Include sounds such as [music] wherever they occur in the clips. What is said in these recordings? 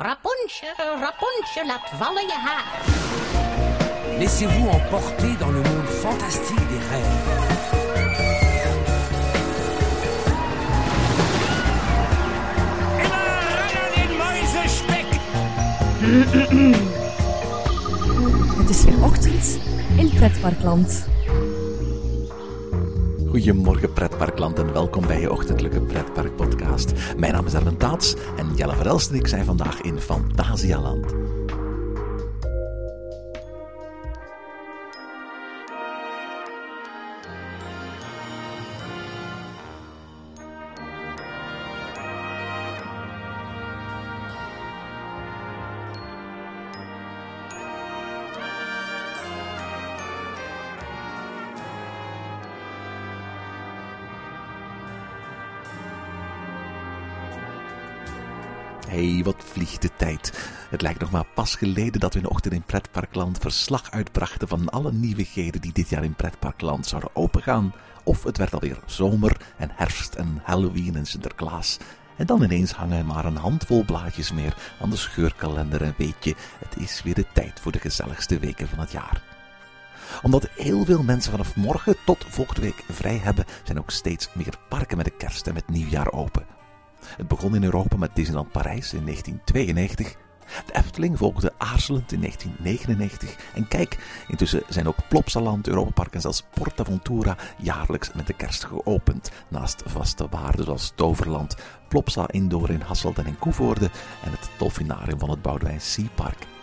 Rapunzel, Rapunzel, laat vallen je haar. Laissez-vous emporter dans le monde fantastique des rêves. Immer ran an den Mäusespeck! Het is weer ochtend in Pretparkland. Goedemorgen pretparkland en welkom bij je ochtendelijke pretparkpodcast. Mijn naam is Erwin Taats en Jelle Verelst en ik zijn vandaag in Fantasialand. Hey, wat vliegt de tijd. Het lijkt nog maar pas geleden dat we een ochtend in Pretparkland verslag uitbrachten van alle nieuwigheden die dit jaar in Pretparkland zouden opengaan. Of het werd alweer zomer en herfst en Halloween en Sinterklaas. En dan ineens hangen maar een handvol blaadjes meer aan de scheurkalender en weet je, het is weer de tijd voor de gezelligste weken van het jaar omdat heel veel mensen vanaf morgen tot volgende week vrij hebben, zijn ook steeds meer parken met de kerst en met nieuwjaar open. Het begon in Europa met Disneyland Parijs in 1992. De Efteling volgde aarzelend in 1999. En kijk, intussen zijn ook Plopsaland, Europa Park en zelfs Portaventura jaarlijks met de kerst geopend. Naast vaste waarden zoals Toverland, Plopsa Indoor in Hasselt en in Koevoorde en het Dolfinarium van het Boudewijn Sea Park.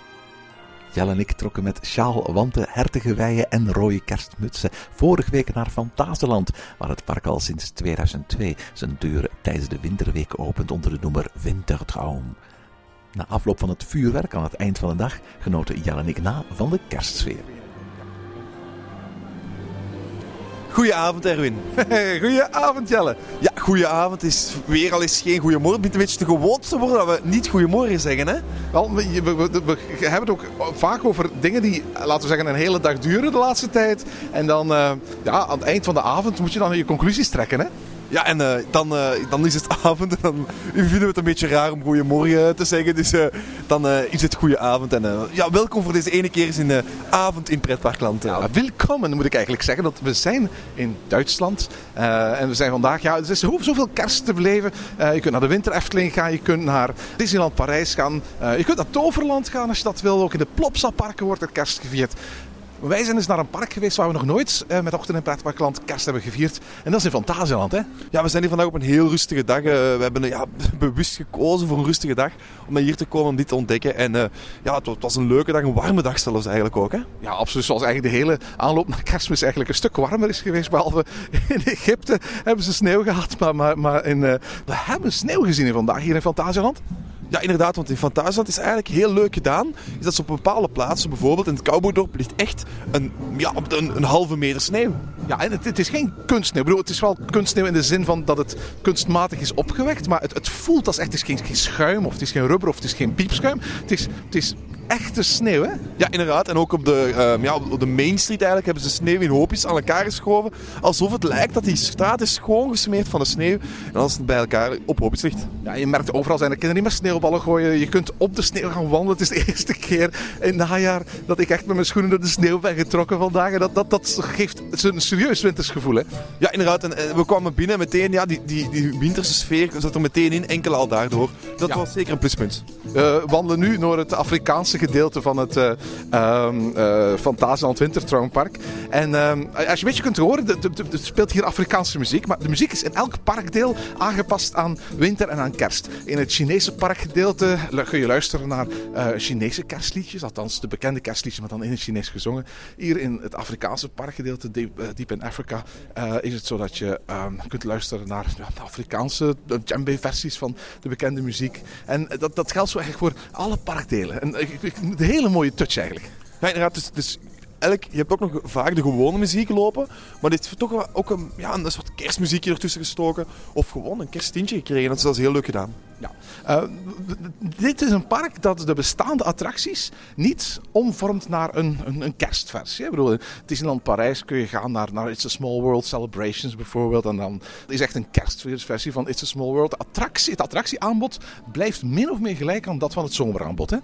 Jelle en ik trokken met sjaal, wanten, hertige weien en rode kerstmutsen vorige week naar Fantaseland, waar het park al sinds 2002 zijn deuren tijdens de winterweek opent onder de noemer Wintertraum. Na afloop van het vuurwerk aan het eind van de dag genoten Jelle en ik na van de kerstsfeer. Goedenavond Erwin. [laughs] Goedenavond Jelle. Ja, goedenavond is weer al eens geen goeiemorgen. Het een beetje te gewoon te worden dat we niet goeiemorgen zeggen, hè? Wel, we, we- we- we hebben het ook vaak over dingen die, laten we zeggen, een hele dag duren de laatste tijd. En dan, eh, ja, aan het eind van de avond moet je dan je conclusies trekken, hè? Ja, en eh, dan, eh, dan is het [laughs] avond en dan vinden we het een beetje raar om goeiemorgen te zeggen. Dus eh, dan is het goedenavond. En eh, ja, welkom voor deze ene keer eens in de avond in Pretparkland. Ja, welkom, en moet ik eigenlijk zeggen dat we zijn in Duitsland. En we zijn vandaag, ja, er is zo- zoveel kerst te beleven. Je kunt naar de Winter Efteling gaan, je kunt naar Disneyland Parijs gaan. Je kunt naar Toverland gaan als je dat wil. Ook in de Plopsa-parken wordt er kerst gevierd. Wij zijn dus naar een park geweest waar we nog nooit eh, met Ochtend in Pretparkland kerst hebben gevierd. En dat is in Fantasieland, hè? Ja, we zijn hier vandaag op een heel rustige dag. Eh, we hebben ja, [laughs] bewust gekozen voor een rustige dag om naar hier te komen om dit te ontdekken. En eh, ja, het, wa- het was een leuke dag, een warme dag zelfs eigenlijk ook. Hè? Ja, absoluut. Zoals eigenlijk de hele aanloop naar kerstmis eigenlijk een stuk warmer is geweest. Behalve [laughs] in Egypte hebben ze sneeuw gehad. Maar, maar, maar in, we hebben sneeuw gezien vandaag hier in Fantasieland. Ja, inderdaad, want in Fantasieland is eigenlijk heel leuk gedaan. Is dat ze op bepaalde plaatsen, bijvoorbeeld in het Cowboydorp, ligt echt een, ja, een, een halve meter sneeuw. Ja, en het, het is geen kunstsneeuw. Ik bedoel, het is wel kunstsneeuw in de zin van dat het kunstmatig is opgewekt. Maar het, het voelt als echt, het is geen, geen schuim of het is geen rubber of het is geen piepschuim. Het is, het is echte sneeuw, hè? Ja, inderdaad. En ook op de, ehm, ja, op de Main Street eigenlijk hebben ze sneeuw in hoopjes aan elkaar geschoven. Alsof het lijkt dat die straat is schoon gesmeerd van de sneeuw. En als het bij elkaar op hoopjes ligt. Ja, je merkt overal zijn er kinderen die met sneeuwballen gooien. Je kunt op de sneeuw gaan wandelen. Het is de [laughs] eerste keer in het najaar dat ik echt met mijn schoenen door de sneeuw ben getrokken vandaag. En dat, dat, dat geeft een serieus wintersgevoel, hè? Ja, inderdaad. En eh, we kwamen binnen meteen, ja, die, die, die winterse sfeer zat er meteen in, enkel al daardoor. Dat Ja. was zeker een pluspunt. We wandelen nu door het Afrikaanse gedeelte van het eh, Fantasieland Wintertraumpark. En ehm, als je een beetje kunt horen, er- speelt hier Afrikaanse muziek. Maar de muziek is in elk parkdeel aangepast aan winter en aan kerst. In het Chinese parkgedeelte kun je luisteren naar eh, Chinese kerstliedjes. Althans, de bekende kerstliedjes, maar dan in het Chinees gezongen. Hier in het Afrikaanse parkgedeelte, Deep, in Africa, is het zo dat je ehm, kunt luisteren naar de Afrikaanse djembe-versies van de bekende muziek. En dat, dat geldt zo eigenlijk voor alle parkdelen. En een hele mooie touch eigenlijk. Ja, inderdaad. Dus, dus eigenlijk, je hebt ook nog vaak de gewone muziek lopen. Maar dit is toch ook een, ja, een soort kerstmuziekje ertussen gestoken. Of gewoon een kersttintje gekregen. Dat is, dat is heel leuk gedaan. Ja. Eh, dit is een park dat de bestaande attracties niet omvormt naar een, een, een kerstversie. Ik bedoel, in Disneyland Parijs kun je gaan naar, naar It's a Small World Celebrations bijvoorbeeld. En dan is echt een kerstversie van It's a Small World. Attractie, het attractieaanbod blijft min of meer gelijk aan dat van het zomeraanbod. Hè?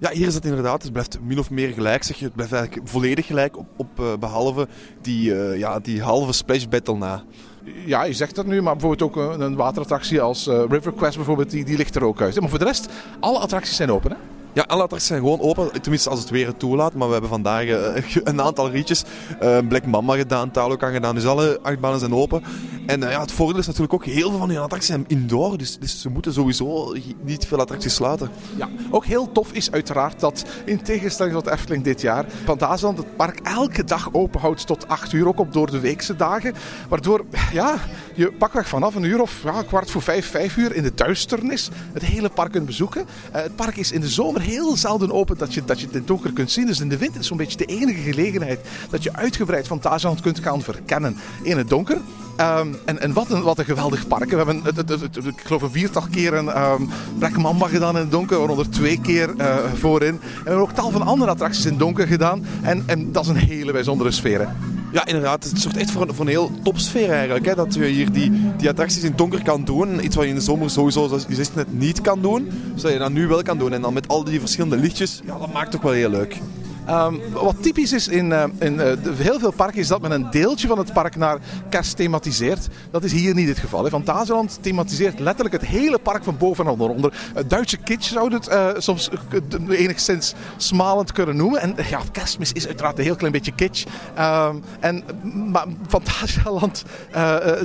Ja, hier is het inderdaad. Het blijft min of meer gelijk. Zeg je. Het blijft eigenlijk volledig gelijk. Op, op, uh, behalve die, uh, ja, die halve splash battle na. Ja, je zegt dat nu, maar bijvoorbeeld ook een waterattractie als uh, River Quest bijvoorbeeld, die, die ligt er ook uit. Maar voor de rest, alle attracties zijn open hè? Ja, alle attracties zijn gewoon open, tenminste als het weer het toelaat. Maar we hebben vandaag uh, [laughs] een aantal rietjes. Uh, Black Mamba gedaan, Talokan gedaan. Dus alle achtbanen zijn open. En uh, ja, het voordeel is natuurlijk ook heel veel van die attracties zijn indoor. Dus, dus ze moeten sowieso niet veel attracties sluiten. Ja, ook heel tof is uiteraard dat in tegenstelling tot Efteling dit jaar... Fantasieland het park elke dag open houdt tot 8 uur. Ook op door de weekse dagen. Waardoor ja, je pakweg vanaf een uur of ja, kwart voor vijf, vijf uur in de duisternis het hele park kunt bezoeken. het park is in de zomer heel zelden open dat je, dat je het in het donker kunt zien. Dus in de winter is zo'n beetje de enige gelegenheid dat je uitgebreid Fantasieland kunt gaan verkennen in het donker. Um, en en wat, een, wat een geweldig park. We hebben, het, het, ik geloof, een viertal keer een um, Black Mamba gedaan in het donker, waaronder twee keer uh, voorin. En we hebben ook tal van andere attracties in het donker gedaan. En, en dat is een hele bijzondere sfeer. Hè. Ja, inderdaad. Het zorgt echt voor een, voor een heel topsfeer eigenlijk. Hè? Dat je hier die, die attracties in het donker kan doen. Iets wat je in de zomer sowieso, net niet kan doen. Dus dat je dat nu wel kan doen. En dan met al die verschillende lichtjes, ja, dat maakt toch wel heel leuk. Um, wat typisch is in, uh, in de, heel veel parken is dat men een deeltje van het park naar kerst thematiseert. Dat is hier niet het geval. Hè. Fantasieland thematiseert letterlijk het hele park van boven en onder. Het Duitse kitsch zou het soms enigszins smalend kunnen noemen. En ja, kerstmis is uiteraard een heel klein beetje kitsch. Um, en, maar Fantasieland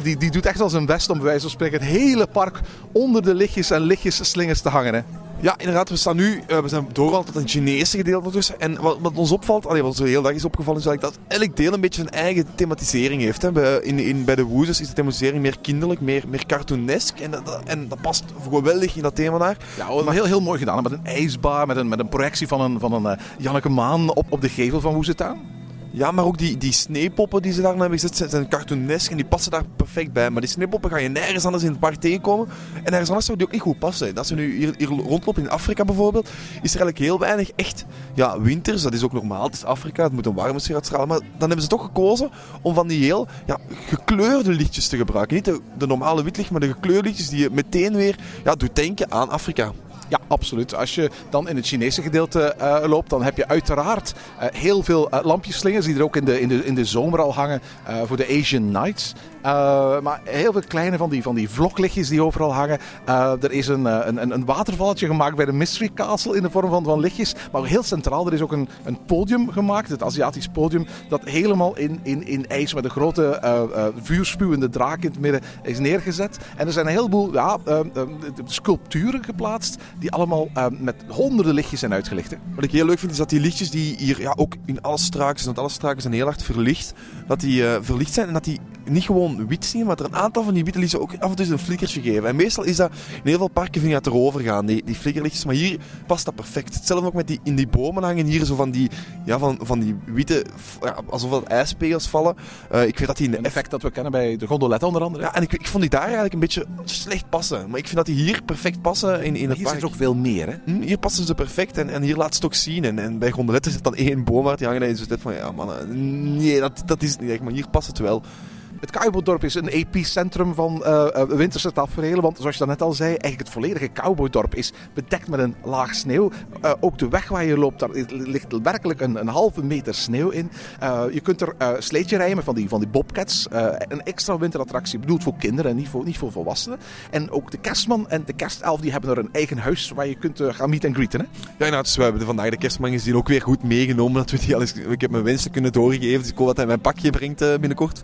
die, die doet echt al zijn best om bij wijze van spreken het hele park onder de lichtjes en lichtjes slingers te hangen. Ja, inderdaad. We staan nu uh, we zijn doorgehaald tot een Chinese gedeelte tussen. En wat, wat ons opvalt, allee, wat zo heel dag is opgevallen, is dat elk deel een beetje zijn eigen thematisering heeft. Hè. Bij, in, in, bij de Woezes is de thematisering meer kinderlijk, meer, meer cartoonesk. En dat, en dat past geweldig in dat thema daar. Maar heel, heel mooi gedaan. Met een ijsbaar, met een, met een projectie van een, van een uh, Janneke Maan op, op de gevel van Woezetaan. Ja, maar ook die, die sneepoppen die ze daar hebben gezet zijn, zijn cartoonesk en die passen daar perfect bij. Maar die sneepoppen ga je nergens anders in het park tegenkomen. En nergens anders zou die ook niet goed passen. Als we nu hier, hier rondlopen in Afrika bijvoorbeeld, is er eigenlijk heel weinig echt ja, winters. Dat is ook normaal, het is Afrika, het moet een warme sfeer uitstralen. Maar dan hebben ze toch gekozen om van die heel ja, gekleurde lichtjes te gebruiken. Niet de, de normale witlicht, maar de gekleurde lichtjes die je meteen weer ja, doet denken aan Afrika. Ja, absoluut. Als je dan in het Chinese gedeelte uh, loopt, dan heb je uiteraard uh, heel veel uh, lampjeslingers die er ook in de, in de, in de zomer al hangen voor de Asian Nights. maar heel veel kleine van die, van die vloglichtjes die overal hangen. er is een, een, een watervalletje gemaakt bij de Mystery Castle in de vorm van, van lichtjes. Maar heel centraal, er is ook een, een podium gemaakt, het Aziatisch podium, dat helemaal in, in, in ijs met een grote vuurspuwende draak in het midden is neergezet. En er zijn een heleboel ja, sculpturen geplaatst die allemaal uh, met honderden lichtjes zijn uitgelicht. Wat ik heel leuk vind is dat die lichtjes die hier ja, ook in alle straken, want alle straken zijn heel hard verlicht, dat die uh, verlicht zijn en dat die niet gewoon wit zien, maar dat er een aantal van die witte lichtjes ook af en toe een flikkertje geven. En meestal is dat in heel veel parken vind je dat erover gaan, die, die flikkerlichtjes, maar hier past dat perfect. Hetzelfde ook met die in die bomen hangen hier zo van die, ja, van, van die witte, ja, alsof het ijspegels vallen. Uh, ik weet dat die in de een effect dat we kennen bij de gondolet onder andere. Ja, en ik, ik vond die daar eigenlijk een beetje slecht passen, maar ik vind dat die hier perfect passen in, in het park ook veel meer. Hè? Hm, hier passen ze perfect en, en hier laat ze het ook zien. En, en bij gondoletten zit dan één boom waar die hangen en je zit van ja man, nee, dat, dat is het niet echt, maar hier past het wel. Het Cowboydorp is een epicentrum van uh, winterse tafereelen. Want zoals je net al zei, eigenlijk het volledige Cowboydorp is bedekt met een laag sneeuw. Uh, ook de weg waar je loopt, daar ligt werkelijk een, een halve meter sneeuw in. Uh, je kunt er sleetje rijden van die, van die bobcats. een extra winterattractie bedoeld voor kinderen en niet voor, niet voor volwassenen. En ook de kerstman en de kerstelf die hebben er een eigen huis waar je kunt gaan meet en greeten. Hè? Ja, nou, dus we hebben vandaag de kerstman gezien ook weer goed meegenomen. Dat we die alles, ik heb mijn wensen kunnen doorgeven. Dus ik hoop dat hij mijn pakje brengt binnenkort.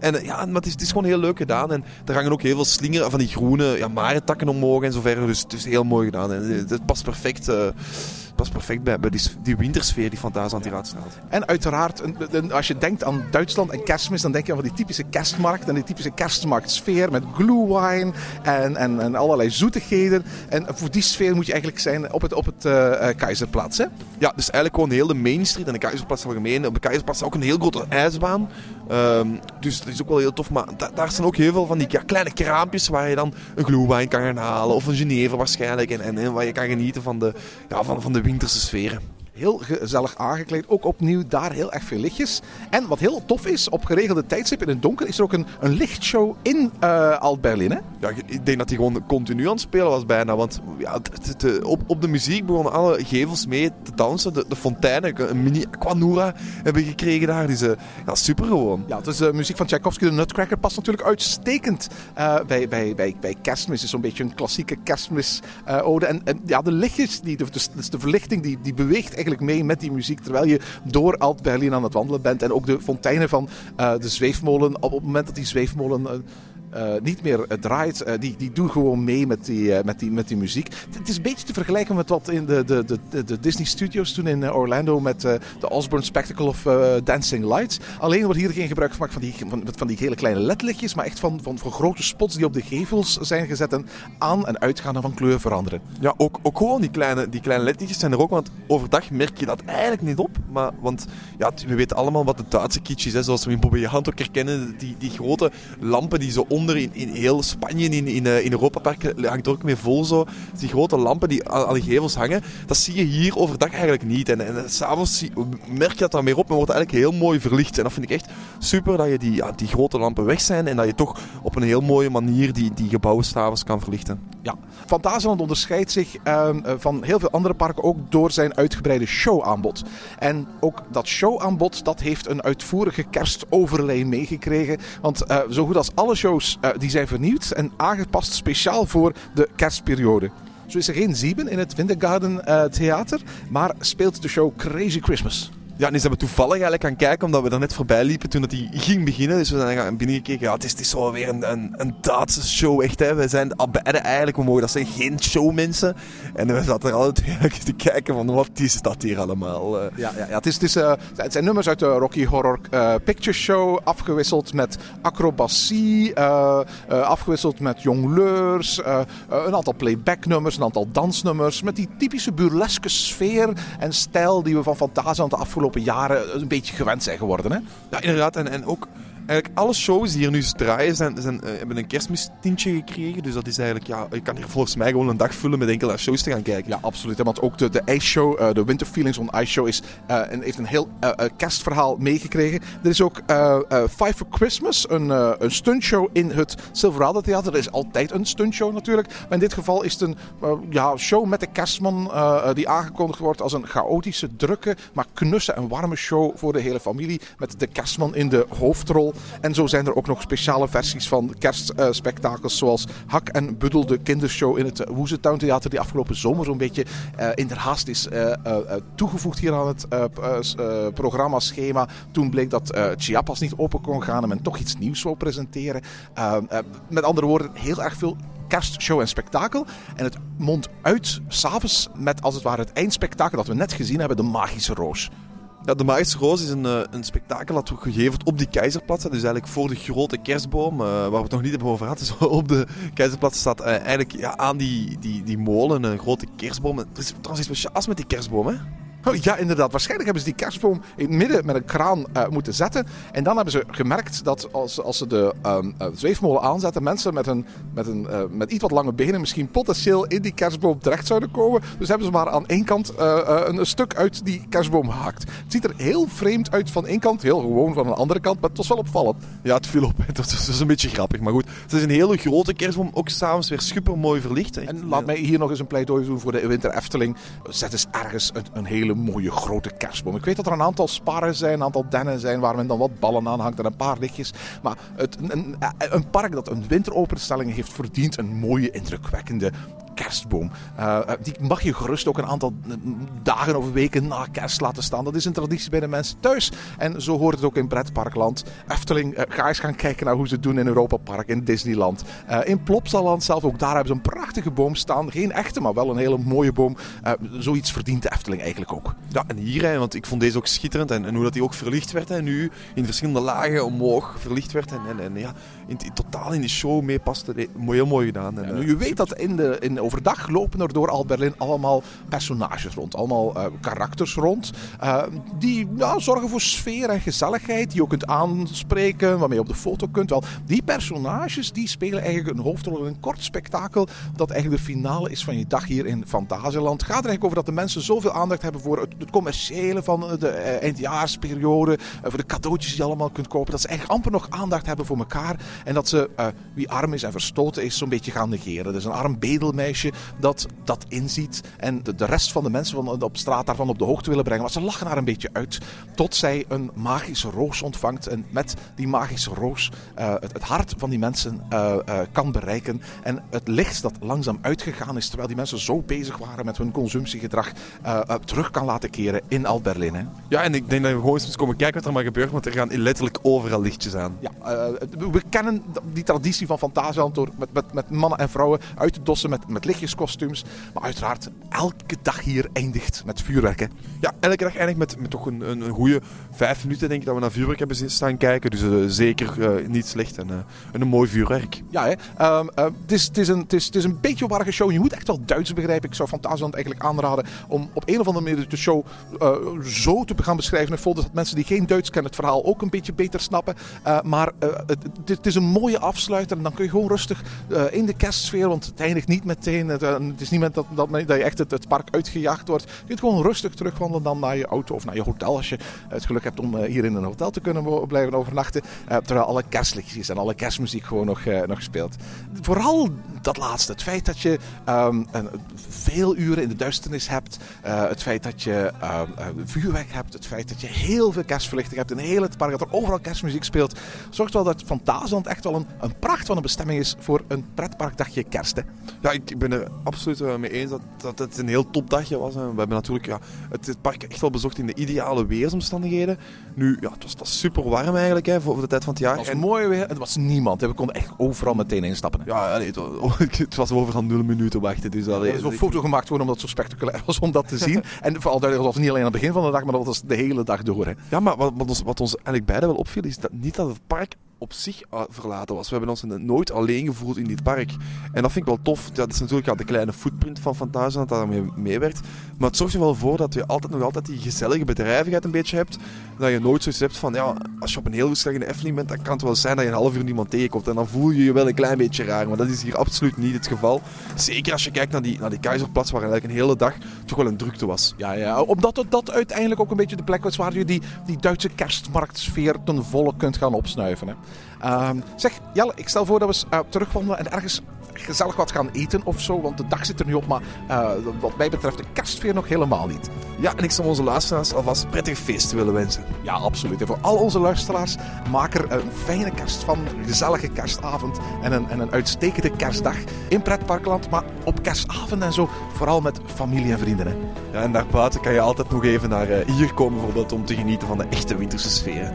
En ja, maar het is, gewoon heel leuk gedaan. En er hangen ook heel veel slingeren van die groene ja, marentakken omhoog en zo verder. Dus het is heel mooi gedaan. En het past perfect, uh, past perfect bij, bij die, die wintersfeer die Fantasieland hier uitstraalt. En uiteraard, een- een- als je denkt aan Duitsland en kerstmis, dan denk je aan van die typische kerstmarkt en die typische kerstmarktsfeer met glühwein en, en, en allerlei zoetigheden. En voor die sfeer moet je eigenlijk zijn op het, op het Keizerplatz. Hè? Ja, dus eigenlijk gewoon heel de Main Street en de Keizerplatz algemeen. Op de Keizerplatz is ook een heel grote ijsbaan. Ehm, dus dat is ook wel heel tof. Maar da- daar staan ook heel veel van die ja, kleine kraampjes waar je dan een glühwein kan gaan halen. Of een Genever waarschijnlijk. En, en, en waar je kan genieten van de, ja, van, van de winterse sferen. Heel gezellig aangekleed. Ook opnieuw daar heel erg veel lichtjes. En wat heel tof is, op geregelde tijdstip in het donker is er ook een, een lichtshow in eh Alt-Berlin. Ja, ik denk dat hij gewoon continu aan het spelen was bijna. Want ja, het- op, op de muziek begonnen alle gevels mee te dansen. De, de fonteinen, een mini Aquanura hebben we gekregen daar. Dus eh, ja, super gewoon. Ja, is de muziek van Tchaikovsky. De Nutcracker past natuurlijk uitstekend eh, bij, bij, bij, bij kerstmis. Het is zo'n beetje een klassieke kerstmis-ode. en, en ja, de lichtjes, die, de, dus, dus de verlichting, die, die beweegt eigenlijk mee met die muziek. Terwijl je door Alt-Berlin aan het wandelen bent. En ook de fonteinen van eh, de zweefmolen. Op, op het moment dat die zweefmolen... eh, niet meer eh, draait, eh, die, die doen gewoon mee met die, met die, met die muziek. Het, is een beetje te vergelijken met wat in de, de, de, de, Disney Studios toen in Orlando met de Osborne Spectacle of Dancing Lights. Alleen wordt hier geen gebruik gemaakt van die, van, van die hele kleine ledlichtjes, maar echt van, van, van grote spots die op de gevels zijn gezet en aan en uitgaan en van kleur veranderen. Ja, ook, ook gewoon die kleine, die kleine ledjes zijn er ook. Want overdag merk je dat eigenlijk niet op. Maar, want ja, we weten allemaal wat de Duitse kitsch is. Zoals we in Bobbejaand ook herkennen. Die, die grote lampen die zo onder in, in heel Spanje, in, in, eh, in Europa Park, hangt er ook mee vol zo. Die grote lampen die aan, de gevels hangen. Dat zie je hier overdag eigenlijk niet. En, en s'avonds zie- merk je dat dan meer op. Men wordt eigenlijk heel mooi verlicht. En dat vind ik echt super dat je die, ja, die grote lampen weg zijn. En dat je toch op een heel mooie manier die, die gebouwen s'avonds kan verlichten. Ja, onderscheidt zich ehm, eh, van heel veel andere parken ook door zijn uitgebreide showaanbod. En ook dat showaanbod dat heeft een uitvoerige kerstoverlay meegekregen. Want eh, zo goed als alle shows eh, die zijn vernieuwd en aangepast speciaal voor de kerstperiode. Zo is er geen Zieben in het Wintergarten eh, Theater, maar speelt de show Crazy Christmas. Ja, die zijn we toevallig eigenlijk gaan kijken, omdat we er net voorbij liepen toen het die ging beginnen. Dus we zijn binnengekeken. Ja, het is, het is zo weer een, een, een show, echt. Hè. We zijn eigenlijk, we mogen dat zeggen, geen showmensen. En we zaten er altijd te kijken van, wat is dat hier allemaal? eh. Ja, ja, ja. Het, is, het, is, eh, het zijn nummers uit de Rocky Horror eh, Picture Show, afgewisseld met acrobatie, afgewisseld met jongleurs, een aantal playback-nummers, een aantal dansnummers, met die typische burleske sfeer en stijl die we van Fantasieland de afgelopen jaren een beetje gewend zijn geworden. Hè? Ja, inderdaad. En, en ook eigenlijk alle shows die hier nu draaien zijn, eh, hebben een kerstmistintje gekregen. Dus dat is eigenlijk, ja, je kan hier volgens mij gewoon een dag vullen met enkele shows te gaan kijken. Ja, absoluut. Want ook de, Ice Show, eh, de Winter Feelings on Ice Show, is, eh, heeft een heel kerstverhaal meegekregen. Er is ook Five for Christmas, een, een stuntshow in het Silverado Theater. Er is altijd een stuntshow natuurlijk. Maar in dit geval is het een ja, show met de kerstman die aangekondigd wordt als een chaotische, drukke, maar knusse en warme show voor de hele familie. Met de kerstman in de hoofdrol. En zo zijn er ook nog speciale versies van kerstspektakels zoals Hak en Buddel, de kindershow in het Woezetown Theater die afgelopen zomer zo'n beetje eh, in haast is eh, eh, eh, toegevoegd hier aan het eh, p- eh, s- eh, programmaschema. Toen bleek dat eh, Chiapas niet open kon gaan en men toch iets nieuws wou presenteren. Eh, eh, met andere woorden, heel erg veel kerstshow en spektakel. En het mondt uit s'avonds met als het ware het eindspektakel dat we net gezien hebben, de Magische Roos. Ja, de Magische Roos is een, eh, een spektakel dat wordt gegeven op die Keizerplatz. Dus eigenlijk voor de grote kerstboom, eh, waar we het nog niet hebben over gehad. [laughs] Dus op de Keizerplatz staat eh, eigenlijk ja, aan die, die, die molen een grote kerstboom. Er is trouwens iets speciaals met die kerstboom, hè? Oh, ja, inderdaad. Waarschijnlijk hebben ze die kerstboom in het midden met een kraan eh, moeten zetten. En dan hebben ze gemerkt dat als, als ze de ehm, eh, zweefmolen aanzetten, mensen met, een, met, een, eh, met iets wat lange benen misschien potentieel in die kerstboom terecht zouden komen. Dus hebben ze maar aan één kant een, een stuk uit die kerstboom gehakt. Het ziet er heel vreemd uit van één kant, heel gewoon van een andere kant, maar het was wel opvallend. Ja, het viel op. [laughs] Het was, was een beetje grappig. Maar goed, het is een hele grote kerstboom. Ook s'avonds weer super mooi verlicht. hè. En laat mij hier nog eens een pleidooi doen voor de Winter Efteling. Zet eens ergens een, een hele mooie grote kerstboom. Ik weet dat er een aantal sparren zijn, een aantal dennen zijn waar men dan wat ballen aan hangt en een paar lichtjes. Maar het, een, een, een park dat een winteropenstelling heeft verdient een mooie, indrukwekkende kerstboom. Uh, die mag je gerust ook een aantal dagen of weken na kerst laten staan. Dat is een traditie bij de mensen thuis. En zo hoort het ook in pretparkland. Efteling, uh, ga eens gaan kijken naar hoe ze het doen in Europa Park, in Disneyland. Uh, in Plopsaland zelf, ook daar hebben ze een prachtige boom staan. Geen echte, maar wel een hele mooie boom. zoiets verdient de Efteling eigenlijk ook. Ja, en hier, want ik vond deze ook schitterend. En, en hoe dat die ook verlicht werd. En nu in verschillende lagen omhoog verlicht werd. En, en, en ja, in, in, totaal in die show mee paste. Heel mooi gedaan. En, ja, je weet dat in de, in, overdag lopen er door al Berlin allemaal personages rond. Allemaal uh, karakters rond. Uh, die ja, zorgen voor sfeer en gezelligheid. Die je ook kunt aanspreken, waarmee je op de foto kunt. Wel, die personages die spelen eigenlijk een hoofdrol in een kort spektakel. Dat eigenlijk de finale is van je dag hier in Fantasieland. Het gaat er eigenlijk over dat de mensen zoveel aandacht hebben voor het, het commerciële van de uh, eindejaarsperiode. voor de cadeautjes die je allemaal kunt kopen. Dat ze eigenlijk amper nog aandacht hebben voor elkaar. En dat ze wie arm is en verstoten is, zo'n beetje gaan negeren. Dus een arm bedelmeisje dat dat inziet. En de, de rest van de mensen van, op straat daarvan op de hoogte willen brengen. Maar ze lachen haar een beetje uit. Tot zij een magische roos ontvangt. En met die magische roos uh, het, het, hart van die mensen uh, uh, kan bereiken. En het licht dat langzaam uitgegaan is. Terwijl die mensen zo bezig waren met hun consumptiegedrag. terug kan laten keren in Alt-Berlin. Ja, en ik denk dat we gewoon eens komen kijken wat er maar gebeurt. Want er gaan letterlijk overal lichtjes aan. Ja, we kennen die traditie van Fantasieland door met, met, met mannen en vrouwen uit te dossen met, met lichtjeskostuums. Maar uiteraard, elke dag hier eindigt met vuurwerken. Ja, elke dag eindigt met, met toch een, een, een goede vijf minuten denk ik dat we naar vuurwerk hebben staan kijken. Dus uh, zeker uh, niet slecht en, uh, een mooi vuurwerk. Ja, hè. Um, het, is, het, is een, het, is, het is een beetje een warrige show. Je moet echt wel Duits begrijpen. Ik zou Fantasieland eigenlijk aanraden om op een of andere manier de show zo te gaan beschrijven. Ik voel dat mensen die geen Duits kennen het verhaal ook een beetje beter snappen. maar het, het, is een mooie afsluiter en dan kun je gewoon rustig in de kerstsfeer, want het eindigt niet meteen. Het, is niet met dat, dat, dat je echt het, park uitgejaagd wordt. Je kunt gewoon rustig terugwandelen dan naar je auto of naar je hotel als je het geluk hebt om hier in een hotel te kunnen blijven overnachten. Uh, terwijl alle kerstlichtjes en alle kerstmuziek gewoon nog, uh, nog speelt. Vooral dat laatste. Het feit dat je een, veel uren in de duisternis hebt. Uh, het feit dat je um, vuurwerk hebt. Het feit dat je heel veel kerstverlichting hebt in heel het park. Dat er overal kerstmuziek speelt. Zorgt wel dat Fantasieland echt wel een, een pracht van een bestemming is voor een pretparkdagje kerst. Hè? Ja, ik, ben er absoluut mee eens dat, dat het een heel topdagje was. We hebben natuurlijk ja, het, het park echt wel bezocht in de ideale weersomstandigheden. Nu, ja, het was, het was super warm eigenlijk hè, voor de tijd van het jaar. Het was en... mooi weer. Het was niemand. We konden echt overal meteen instappen. Ja, nee, het, was, [laughs] het was overal nul minuten wachten. Dus allee, er is een foto gemaakt gewoon omdat het zo spectaculair was om dat te zien. [laughs] en vooral dat was niet alleen aan het begin van de dag, maar dat was de hele dag door. Hè. Ja, maar wat, wat, ons, wat ons eigenlijk beiden wel opviel, is dat niet dat het park op zich verlaten was. We hebben ons nooit alleen gevoeld in dit park. En dat vind ik wel tof. Dat is natuurlijk ja, de kleine footprint van Fantasia dat daarmee meewerkt. Maar het zorgt er wel voor dat je altijd nog altijd die gezellige bedrijvigheid een beetje hebt. Dat je nooit zoiets hebt van, ja, als je op een heel slechte Efteling bent, dan kan het wel zijn dat je een half uur niemand tegenkomt. En dan voel je je wel een klein beetje raar. Maar dat is hier absoluut niet het geval. Zeker als je kijkt naar die, naar die Keizerplatz, waar eigenlijk een hele dag toch wel een drukte was. Ja, ja. Omdat dat uiteindelijk ook een beetje de plek was waar je die, die Duitse kerstmarktsfeer ten volle kunt gaan opsnuiven. Hè. Uh, zeg, Jelle, ik stel voor dat we uh, terugwandelen en ergens gezellig wat gaan eten of zo. Want de dag zit er nu op, maar uh, wat mij betreft de kerstfeer nog helemaal niet. Ja, en ik zou onze luisteraars alvast prettig feest willen wensen. Ja, absoluut. En voor al onze luisteraars, maak er een fijne kerst van. Een gezellige kerstavond en een, en een uitstekende kerstdag in pretparkland. Maar op kerstavond en zo, vooral met familie en vrienden. Hè. Ja, en daarbuiten kan je altijd nog even naar uh, hier komen bijvoorbeeld om te genieten van de echte winterse sfeer.